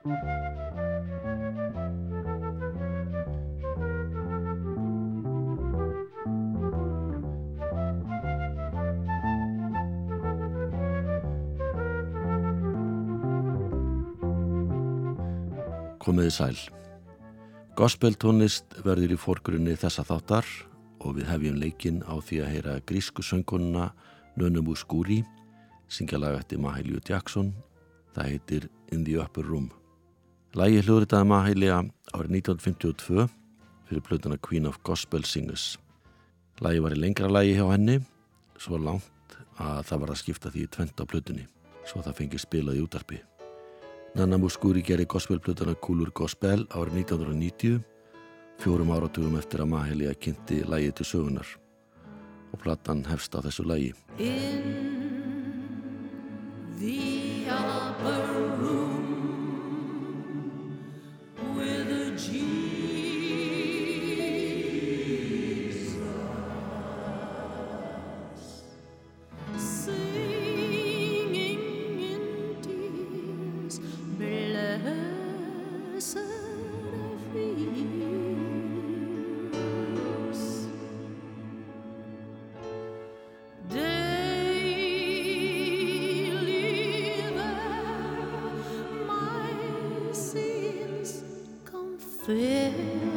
Komiði sæl. Gospeltónlist verður í fórgrunni þessa þáttar og við hefjum leikinn á því að heyra grísku söngununa Nönum úr skúri, syngja lag eftir Mahailju Jackson, það heitir In the Upper Room. Lægi hljóðritaði Mahailja árið 1952 fyrir plötuna Queen of Gospel Singers. Lægi var í lengra lægi hjá henni, svo langt að það var að skipta því tvent á plötunni, svo það fengið spilað í útarpi. Nanna Muscuri gerði gospelplutana Kúlur Gospel árið 1990 fjórum áratugum eftir að Mahelja kynnti lægi til sögunar og platan hefst á þessu lægi Yeah.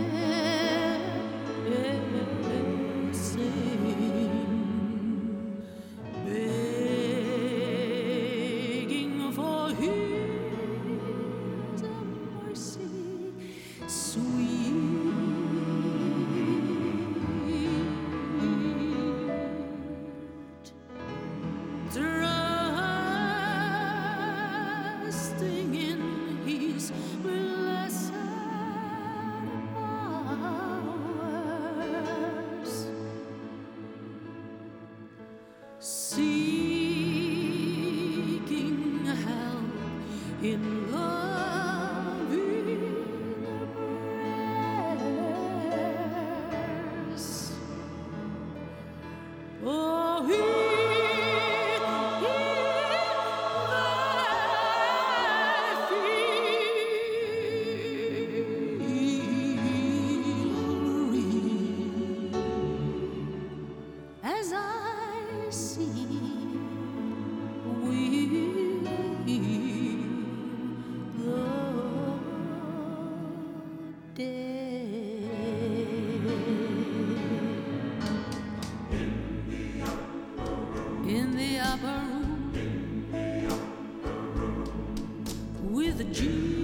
去。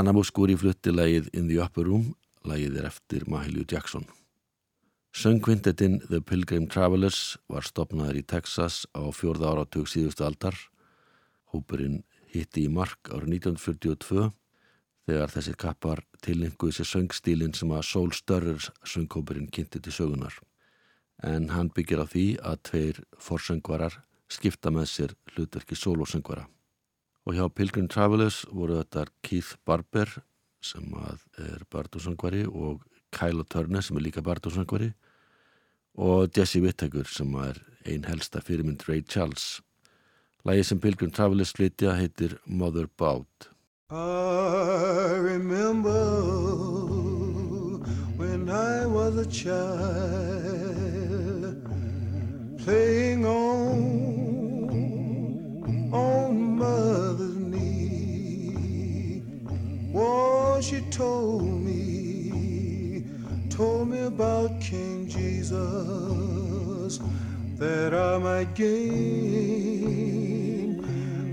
Nana Muscuri flutti lægið In the Upper Room, lægið er eftir Mahalia Jackson. Söngvintetinn The Pilgrim Travelers var stopnaður í Texas á fjörða áratug síðustu aldar. Hópurinn hitti í mark árið 1942 þegar þessir kappar tilninguði sér söngstílinn sem að Soul Stirrers söngkópurinn kynnti til sögunar. En hann byggir á því að tveir forsöngvarar skipta með sér hlutverki sólosöngvara og hjá Pilgrim Travelers voru þetta Keith Barber sem er bardúsangvari og Kylo Turner sem er líka bardúsangvari og Jesse Whittaker sem er einn helsta fyrirmynd Ray Charles. Lægi sem Pilgrim Travelers flytja heitir Mother Bout. I remember when I was a child playing on on mother's knee. Oh, she told me, told me about King Jesus, that I might gain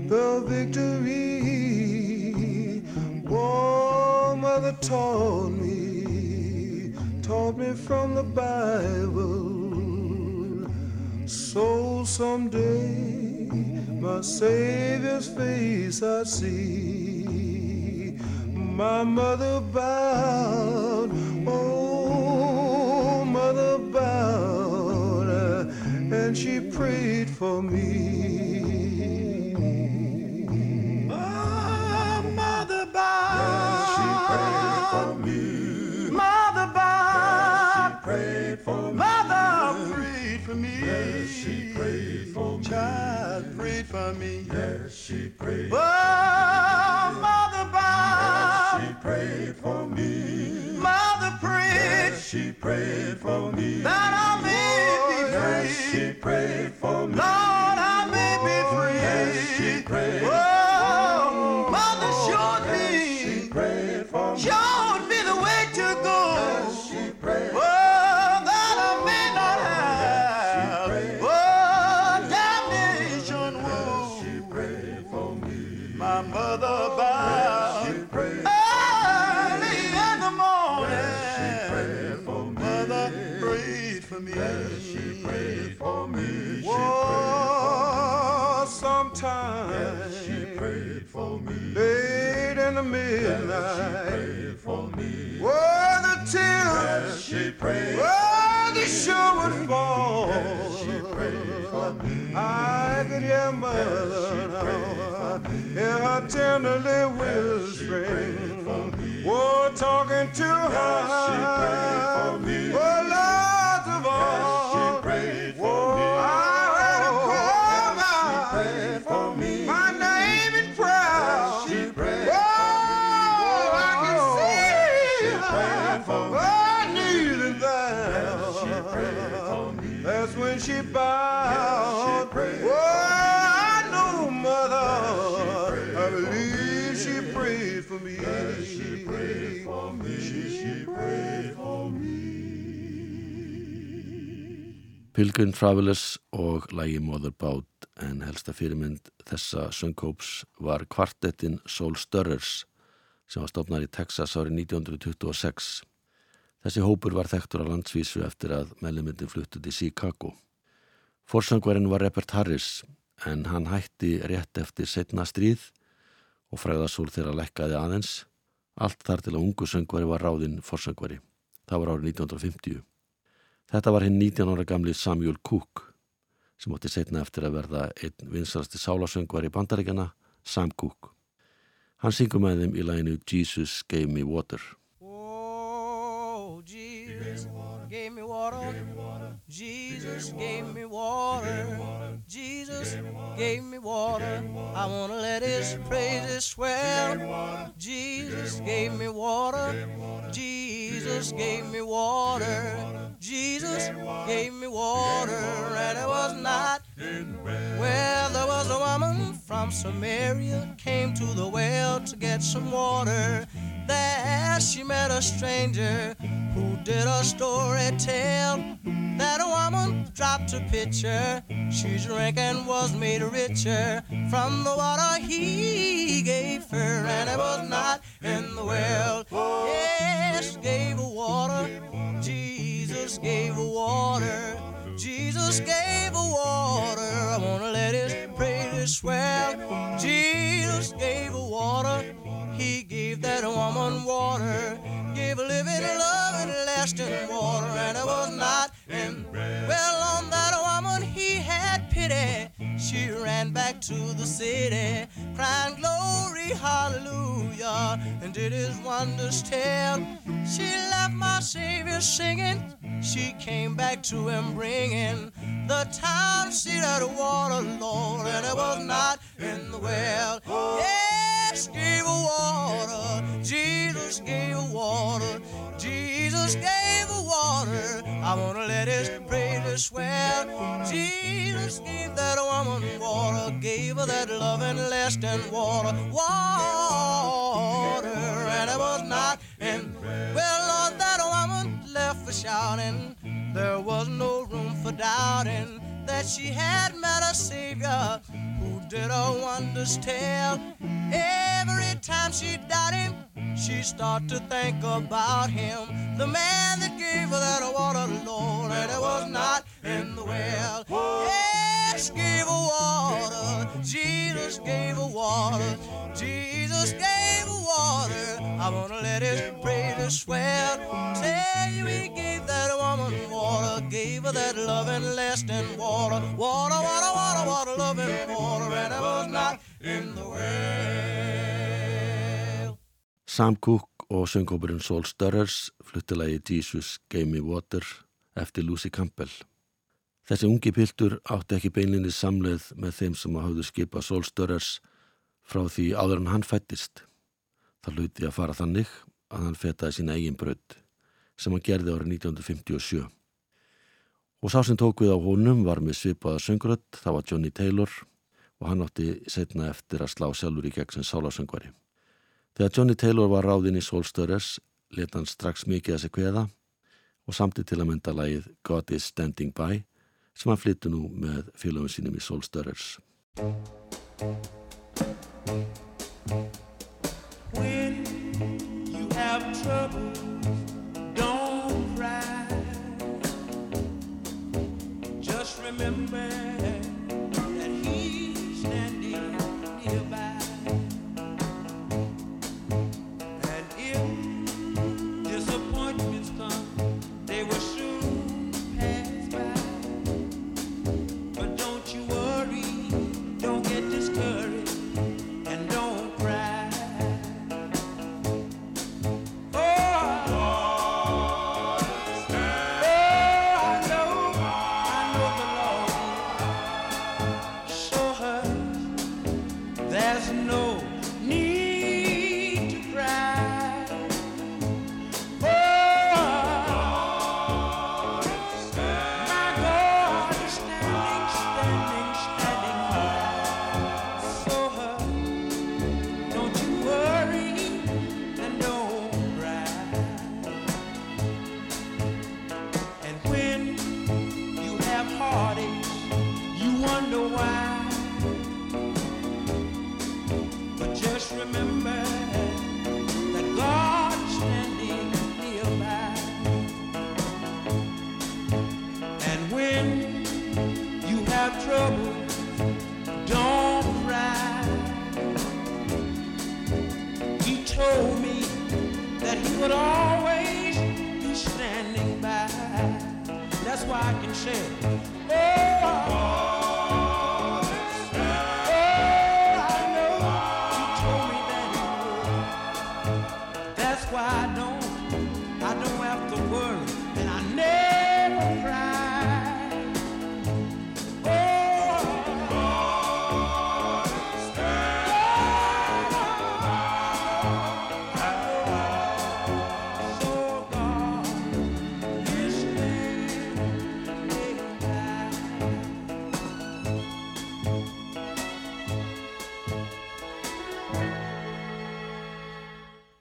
the victory. Oh, mother taught me, taught me from the Bible. So someday my Savior's face I see. My mother bowed, oh, mother bowed, and she prayed for me. For me. Yes, she prayed. Oh, Mother bowed. Yes, she prayed for me. Mother prayed. Yes, she prayed for me. That I may be free. Yes, she prayed for me. Lord, sometimes She prayed for me. late in the midnight. Prayed for me. Whoa, the tears. She prayed. Whoa, the sure would fall. She prayed for me. I could hear mother now. Hear her tenderly whispering. Whoa, talking to her. she prayed for me. Pilgrim Travelers og lægi Mother Bout en helsta fyrirmynd þessa söngkóps var kvartettin Soul Stirrers sem var stopnar í Texas árið 1926. Þessi hópur var þekktur á landsvísu eftir að meðlumyndin fluttu til Chicago. Forsöngvarinn var Robert Harris en hann hætti rétt eftir setna stríð og fræðasúl þeirra lekkaði aðeins. Allt þar til að ungu söngvari var ráðinn forsöngvari. Það var árið 1950. Þetta var hinn 19 ára gamli Samuel Cook sem átti setna eftir að verða einn vinsalasti sálasöngvar í bandaríkjana, Sam Cook. Hann syngur með þeim í læginu Jesus Gave Me Water. Oh, Jesus gave me water. Jesus gave me water. Jesus gave me water. I want to let his praises swell. Jesus gave me water. Jesus gave me water. Jesus gave me water. And it was not well, there was a woman from Samaria came to the well to get some water. There she met a stranger who did a story tell that a woman dropped a pitcher. She drank and was made richer from the water he gave her, and it was not in the well. Yes, gave her water. Jesus gave her water. Jesus gave water. I wanna let his praise swell. Jesus gave water. He gave that woman water. Gave a living, loving, lasting water, and it was not in. Well, on that pity. She ran back to the city, crying glory, hallelujah, and did his wonders tell. She left my Savior singing. She came back to him bringing the town seat of the water, Lord, and it was not in the well. Yes, gave her water. Jesus gave her water. Jesus gave her water. I wanna let his praise swell. Jesus gave that woman water, gave her that loving, lasting water, water, and it was not in. Well, Lord, that woman left for shouting. There was no room for doubting that she had met a Savior who did her wonders tell. Every time she doubted him, she started to think about him, the man that gave her that water, Lord, and it was not in the well. Yes, gave her water. Jesus gave her water. Jesus gave her water. I wanna let his praise swell. Tell you he gave that woman water, gave her that loving, lasting water, water, water, water, water, loving water, and it was not in the well. Sam Cooke og söngkópurinn Soul Stirrers fluttilagi Jesus Gave Me Water eftir Lucy Campbell. Þessi ungi piltur átti ekki beinlinni samleið með þeim sem hafðu skipað Soul Stirrers frá því áður en hann fættist. Það hluti að fara þannig að hann fetaði sína eigin braut sem hann gerði árið 1957. Og sá sem tók við á honum var með svipaða söngrödd, það var Johnny Taylor og hann átti setna eftir að slá sjálfur í gegn sem sálasöngvari. Þegar Johnny Taylor var ráðinn í Soul Stirrers let hann strax mikið að sig kveða og samti til að mynda lagið God is Standing By sem hann flyttu nú með félagum sínum í Soul Stirrers. When you have trouble, don't cry. Just remember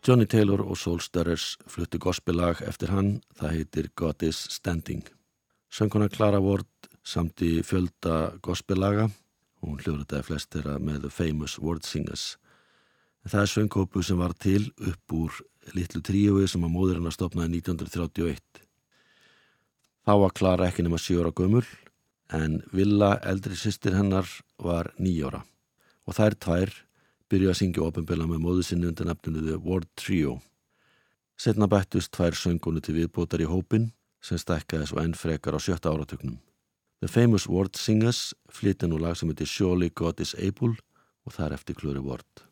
Johnny Taylor og Soul Stirrers fluttu gospellag eftir hann, það heitir God is Standing. Sönguna Clara Ward samti fjölda gospellaga, hún hljóðritaði flest þeirra með The Famous Word Singers. Það er söngkópu sem var til upp úr litlu tríói sem að móður hennar stopnaði 1931. Þá var Clara ekki nema 7 ára gömul en Villa, eldri sýstir hennar, var 9 ára og þær tvær byrju að syngja ofinbilla með móðu sinni undir nefninu The Word Trio. Setna bættust tvær söngunu til viðbótar í hópin sem stækkaði svo enn frekar á sjötta áratöknum. The Famous Word Singers flytja nú lag sem heitir Surely God is Able og það er eftir klöru Word.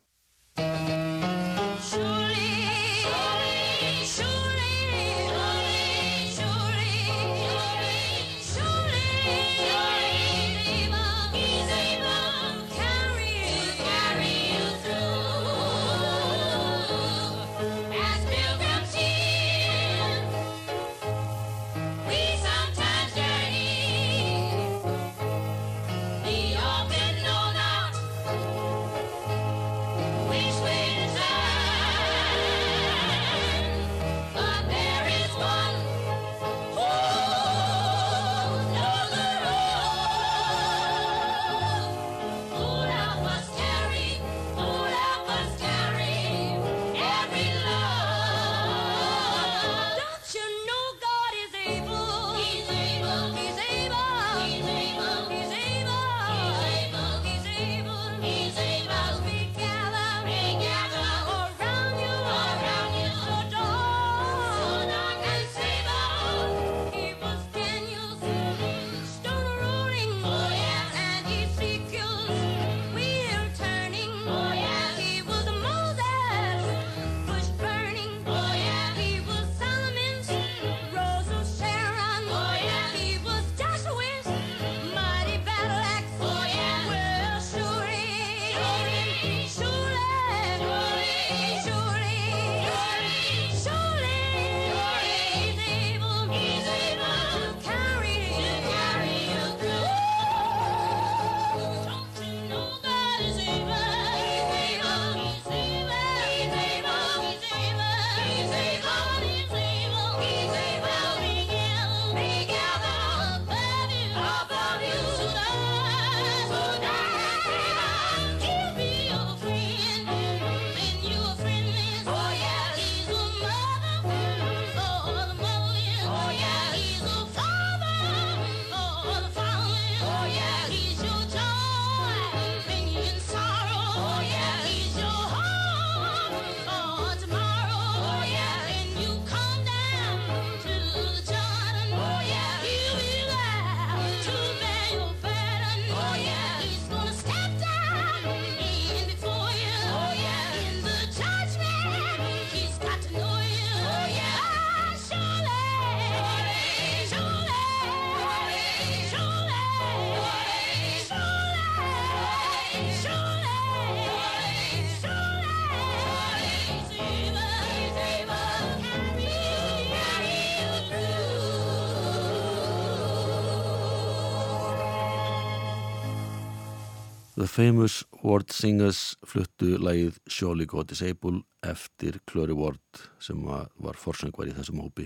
The Famous Ward Singers fluttu lagið Surely God is Able eftir Clory Ward sem var, var forsöngvar í þessum hópi.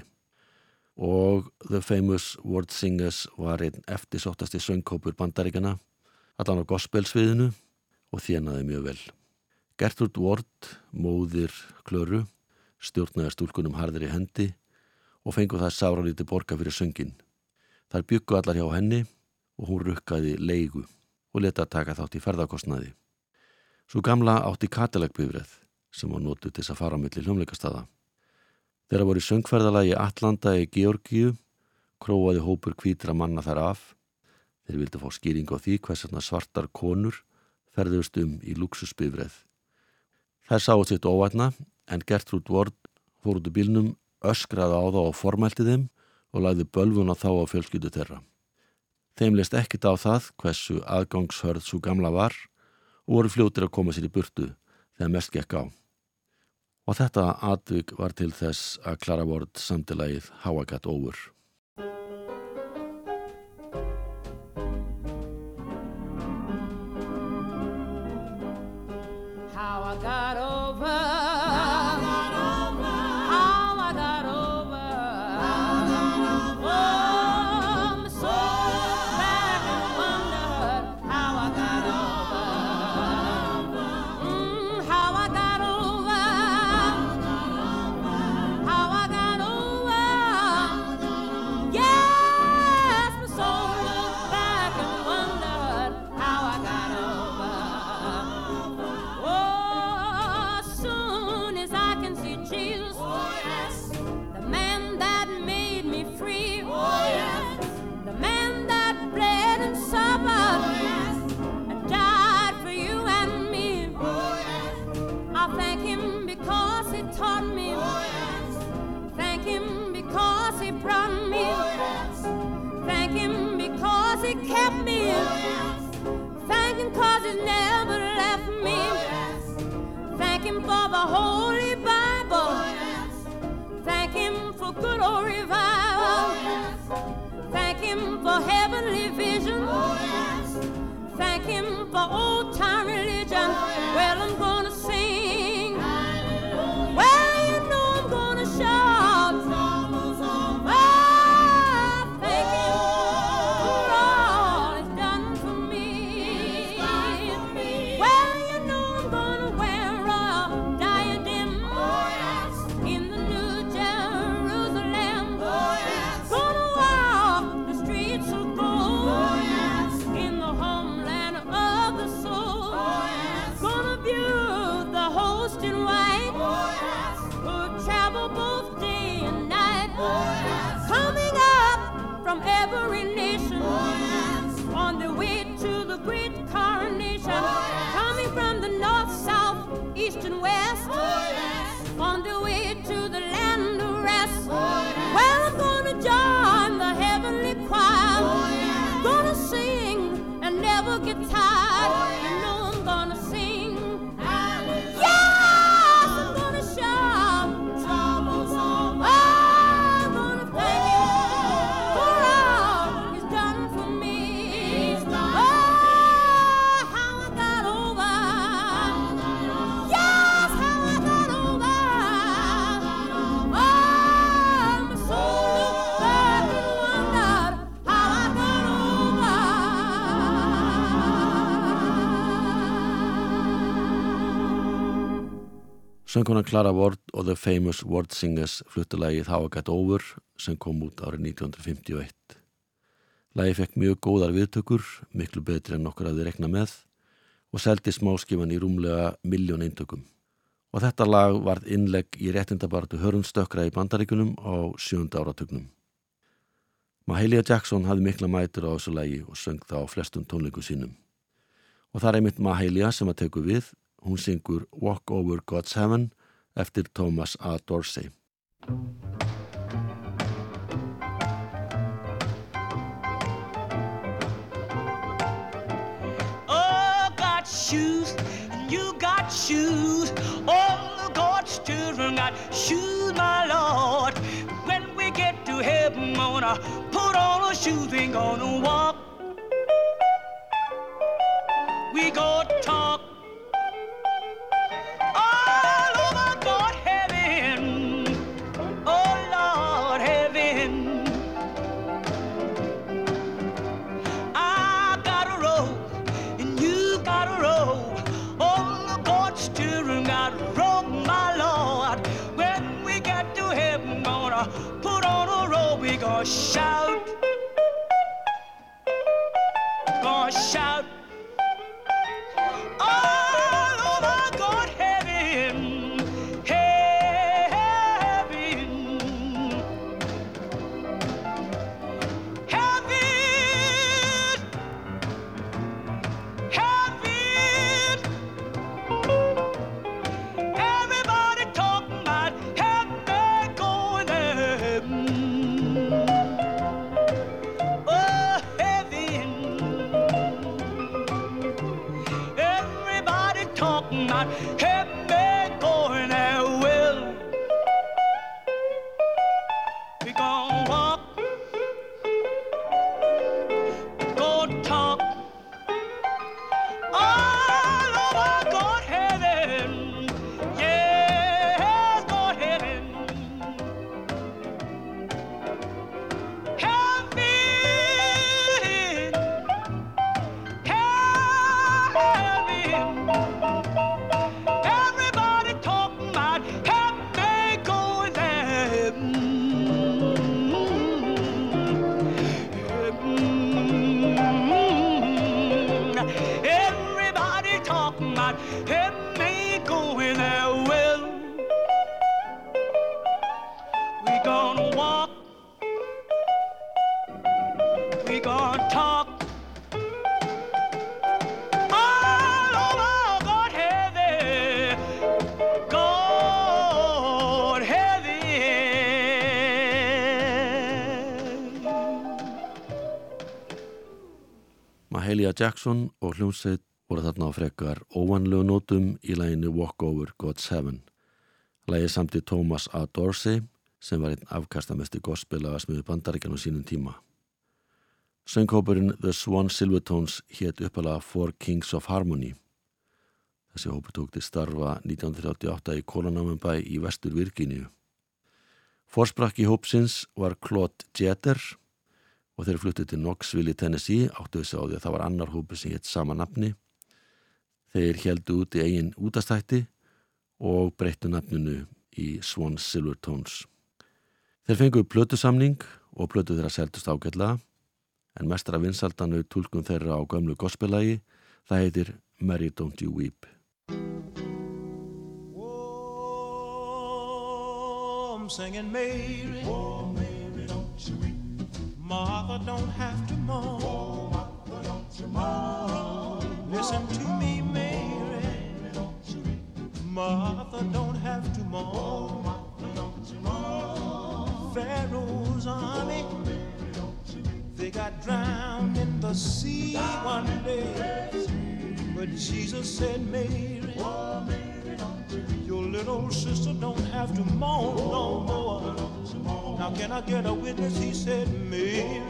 Og The Famous Ward Singers var einn eftirsóttasti söngkópur bandaríkana, allan á gospelsviðinu og þjenaði mjög vel. Gertrud Ward, móðir Clory, stjórnaði stúlkunum harðir í hendi og fengu það sáralíti borga fyrir söngin. Þar byggu allar hjá henni og hún rukkaði leigu og leta taka þátt í ferðarkostnaði. Svo gamla átti katilegbifrið sem var nótu til þess að fara á milli hljómleikastada. Þeirra voru söngferðalagi Atlanta í Georgíu, króaði hópur kvítra manna þar af. Þeir vildi fá skýring á því hversarna svartar konur ferðust um í luxusbifrið. Þær sáu sitt óvætna en Gertrúd Ward fór út úr bílnum, öskraði á þá og formælti þeim og lagði bölvun á þá á fjölskyldu þeirra. Þeim leist ekkit á það hversu aðgangshörð svo gamla var og voru fljótir að koma sér í burtu þegar mest gekk á. Og þetta atvig var til þess að Clara Ward samtilagið How I Holy Bible. Thank him for good old revival. Thank him for heavenly vision. Thank him for old time Söngkonan Clara Ward og The Famous Ward Singers fluttu lagið How I Got Over sem kom út árið 1951. Lagið fekk mjög góðar viðtökur, miklu betri en nokkur að þið rekna með og seldi smáskifan í rúmlega miljón eintökum. Og þetta lag varð innlegg í réttindabartu hörnstökkra í bandaríkunum á sjönda áratugnum. Mahalia Jackson hafði mikla mætur á þessu lagi og söng það á flestum tónleiku sínum. Og það er einmitt Mahalia sem að teku við, hún syngur Walk Over God's Heaven eftir Thomas A. Dorsey. Oh, got shoes, and you got shoes. All of God's children got shoes, my Lord. When we get to heaven, gonna put on our shoes, we gonna walk. We gonna talk. Shout. Mahalia Jackson og hljómsveit voru þarna á frekar óvanlegu nótum í læginu Walk Over God's Heaven. Lægið samt í Thomas A. Dorsey sem var einn afkastamesti gospelaga smiðu bandaríkjan á sínum tíma. Söngkópurinn The Swan Silvertones hétt uppalega Four Kings of Harmony. Þessi hópu tók til starfa 1938 í Kólanámanbæ í vestur Virginíu. Forsprakki hópsins var Claude Jeter og þeir fluttu til Knoxville í Tennessee áttu þessi á því að það var annar hópu sem hétt sama nafni. Þeir heldu út í eigin útastætti og breyttu nafninu í Swan Silvertones. Þeir fengu plötusamning og plötu þeirra seldust ágætla en mestra vinsaldanu tólkun þeirra á gömlu gospelagi það heitir Mary Don't You Weep. Oh, I'm singing Mary. Oh, Mary, don't you weep. Martha don't have to mourn. Oh, Martha, don't you mourn. Listen to me, Mary. Mary don't. Martha don't have to mourn. Oh, Martha, don't you mourn. Pharaoh's army. They got drowned in the sea one day. But Jesus said, Mary, your little sister don't have to mourn no more. Now can I get a witness? He said, Mary,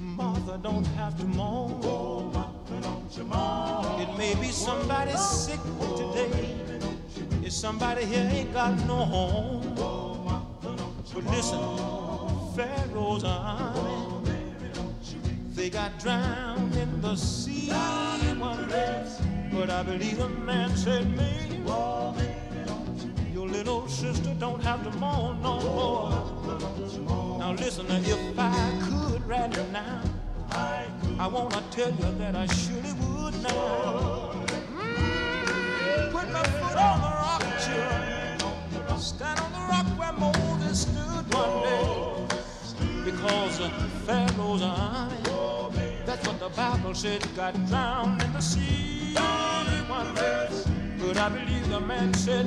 Martha don't have to mourn. It may be somebody sick today. If somebody here ain't got no home. But listen, Pharaoh's army. They got drowned in the sea one day. But I believe the man said, me, your little sister don't have to mourn no more. Now listen, if I could right now, I want to tell you that I surely would now. Put my foot on the rock, children. Stand on the rock where Moses stood one day. Because Pharaoh's army, that's what the Bible said, got drowned in the sea one day. But I believe the man said,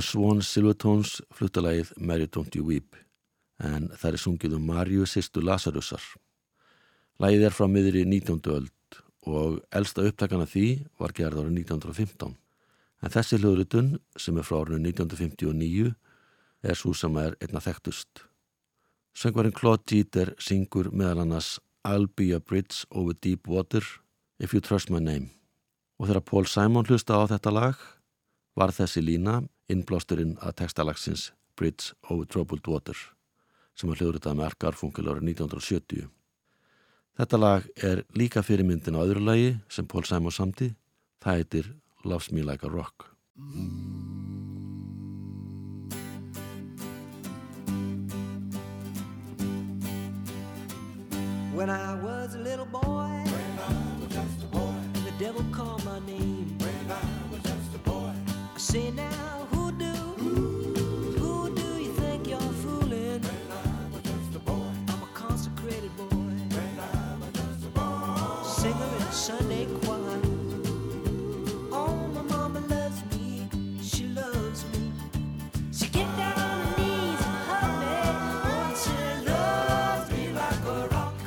The Swan Silvertones fluttalagið Mary Don't You Weep en það er sungið um Marju sýstu Lazarusar. Lagið er frá miðri 19. öld og elsta upptakana því var gerð ára 1915. En þessi hljóðrutun sem er frá árinu 1959 er svo sem er einna þekktust. Söngvarinn Claude Jeter syngur meðal annars I'll be a bridge over deep water if you trust my name. Og þegar Paul Simon hlusta á þetta lag var þessi lína innblásturinn að textalagsins Bridge over Troubled Water sem var hljóðritað með Ark Garfunkel ára 1970. Þetta lag er líka fyrirmyndin á öðru lagi sem Paul Simon samti. Það heitir Loves Me Like a Rock. When I was a little boy, when I was just a boy, and the devil called my name. When I was just a boy, I say now, who Sunday choir. Oh, my mama loves me, she loves me. She get down on her knees me. Oh, she loves me like a rock.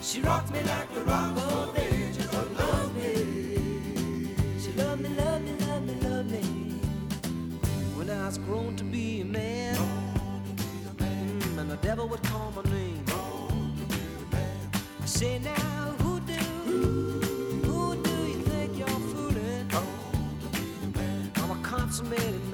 She rocked me like a rock. Oh, baby, she loves me. She me, love me, love me, me. When I was grown to be a man, mm, and the devil would call my name. Say now. made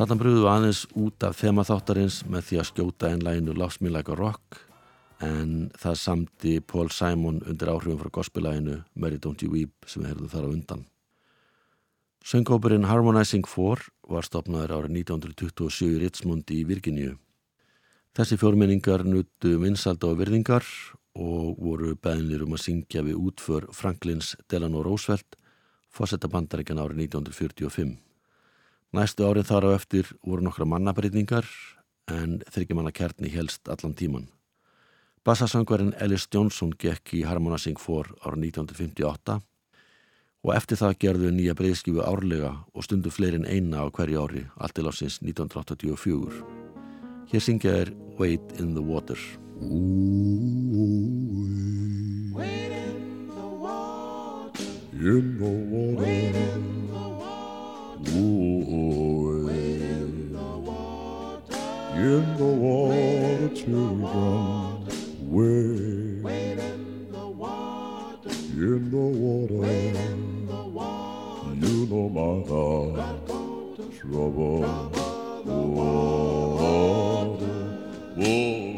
Þarna brúðu aðeins út af þema þáttarins með því að skjóta einn læginu Loves Me Like a Rock en það samti Paul Simon undir áhrifum frá gospellæginu Mary Don't You Weep sem við herðum þar á undan. Söngkópurinn Harmonizing 4 var stopnaður árið 1927 í Richmond í Virginíu. Þessi fjórminningar nutu vinsalda og virðingar og voru beðinir um að syngja við útför Franklins Delano Roosevelt fórsetta bandaríkan árið 1945. Næstu árið þar á eftir voru nokkra mannabreitingar en þryggjumanna kjarni helst allan tíman. Bassasangvarinn Ellis Johnson gekk í Harmonizing 4 árið 1958 og eftir það gerðu nýja breyðskifu árlega og stundu fleirin eina á hverju ári allt til ásins 1984. Hér syngja er Wait in the Water. in the water. In the water. In the water, children. Wait. in the water. In the water. You know my. Water. Oh, wait.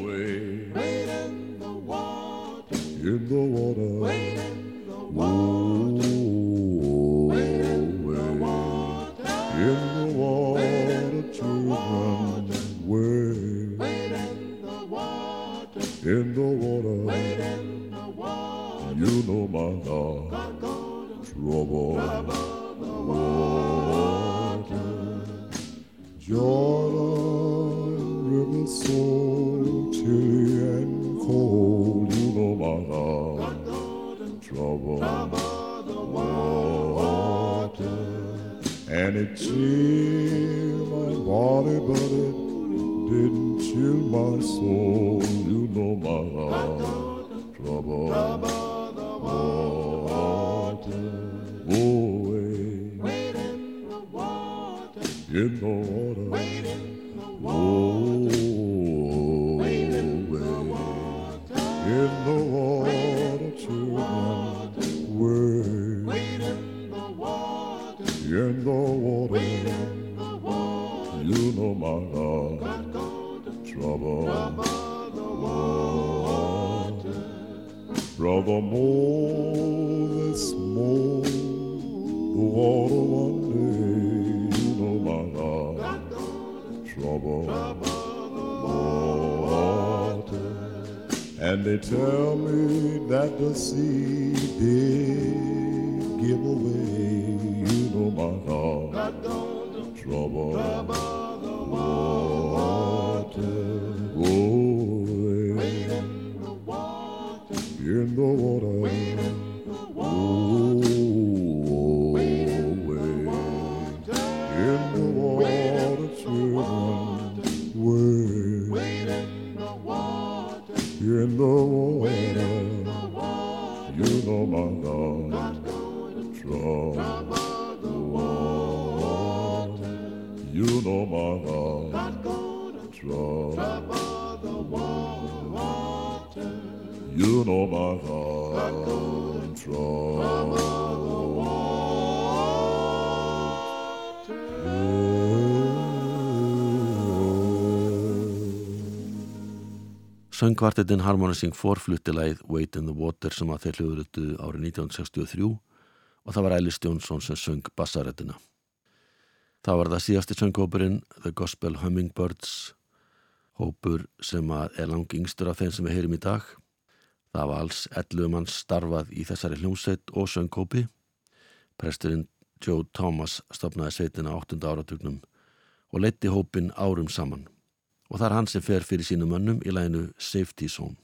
And they tell me that the sea did give away, you know my heart. Know my God. Trouble, Söngvartetinn Harmonizing forflutti læð Wait in the Water sem að þeir hljóðurutu árið 1963 og það var Ælis Jónsson sem söng bassarettina. Það var það síðasti söngópurinn The Gospel Hummingbirds hópur sem að er lang yngstur af þeim sem við heyrim í dag. Það var alls 11 manns starfað í þessari hljómsveit og söngópi. Presturinn Joe Thomas stopnaði sveitina 8. áratugnum og leitti hópin árum saman og það er hann sem fer fyrir sínum mönnum í læginu Safety Zone.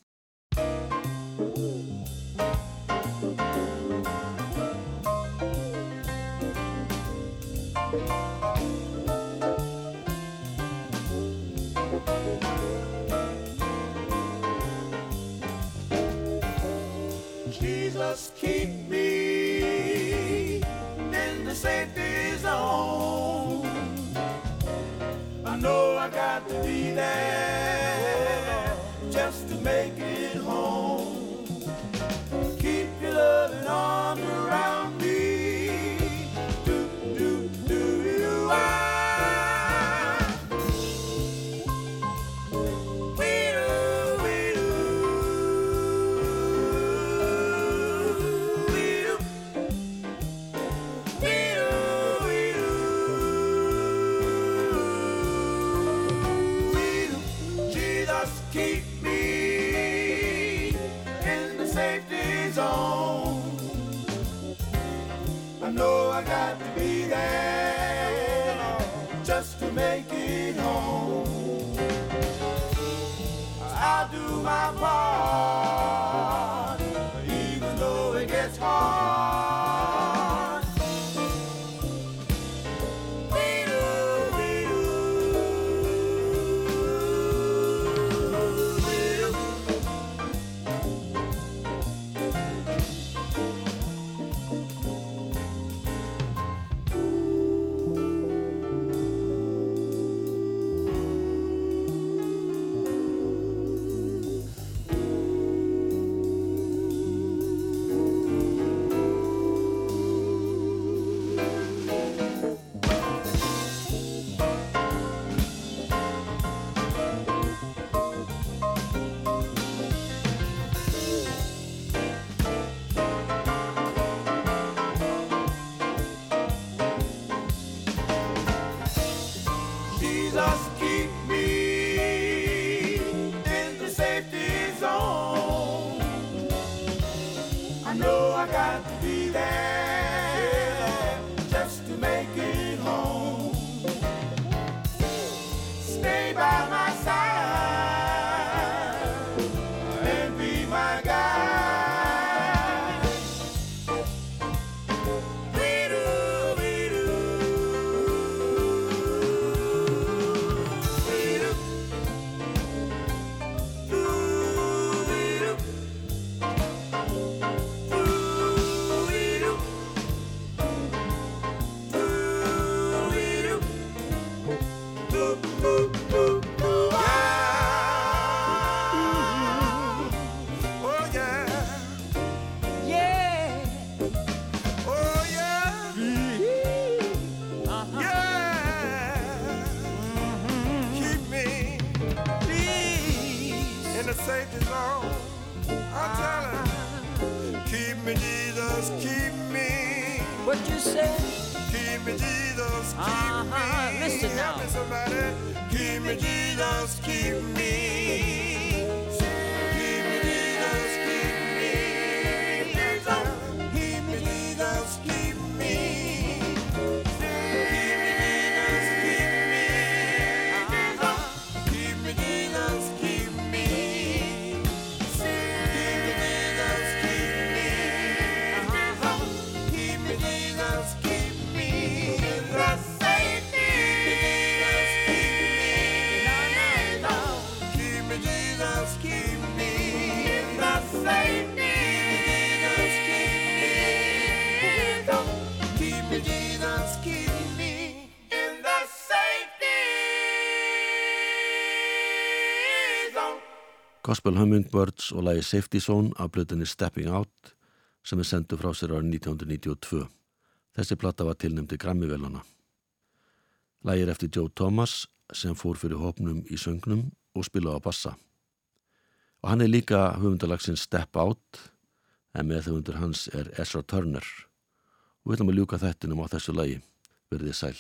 apart. Gospel Hummingbirds og lagi Safety Zone af blöðinni Stepping Out sem er sendu frá sér árið 1992. Þessi platta var tilnæmdi Grammy-velana. Lægir eftir Joe Thomas sem fór fyrir hópnum í söngnum og spilaði á bassa. Og hann er líka höfundalagsinn Step Out en með höfundur hans er Ezra Turner. Og við ætlum að ljúka þettinum á þessu lægi. Verðið sæl.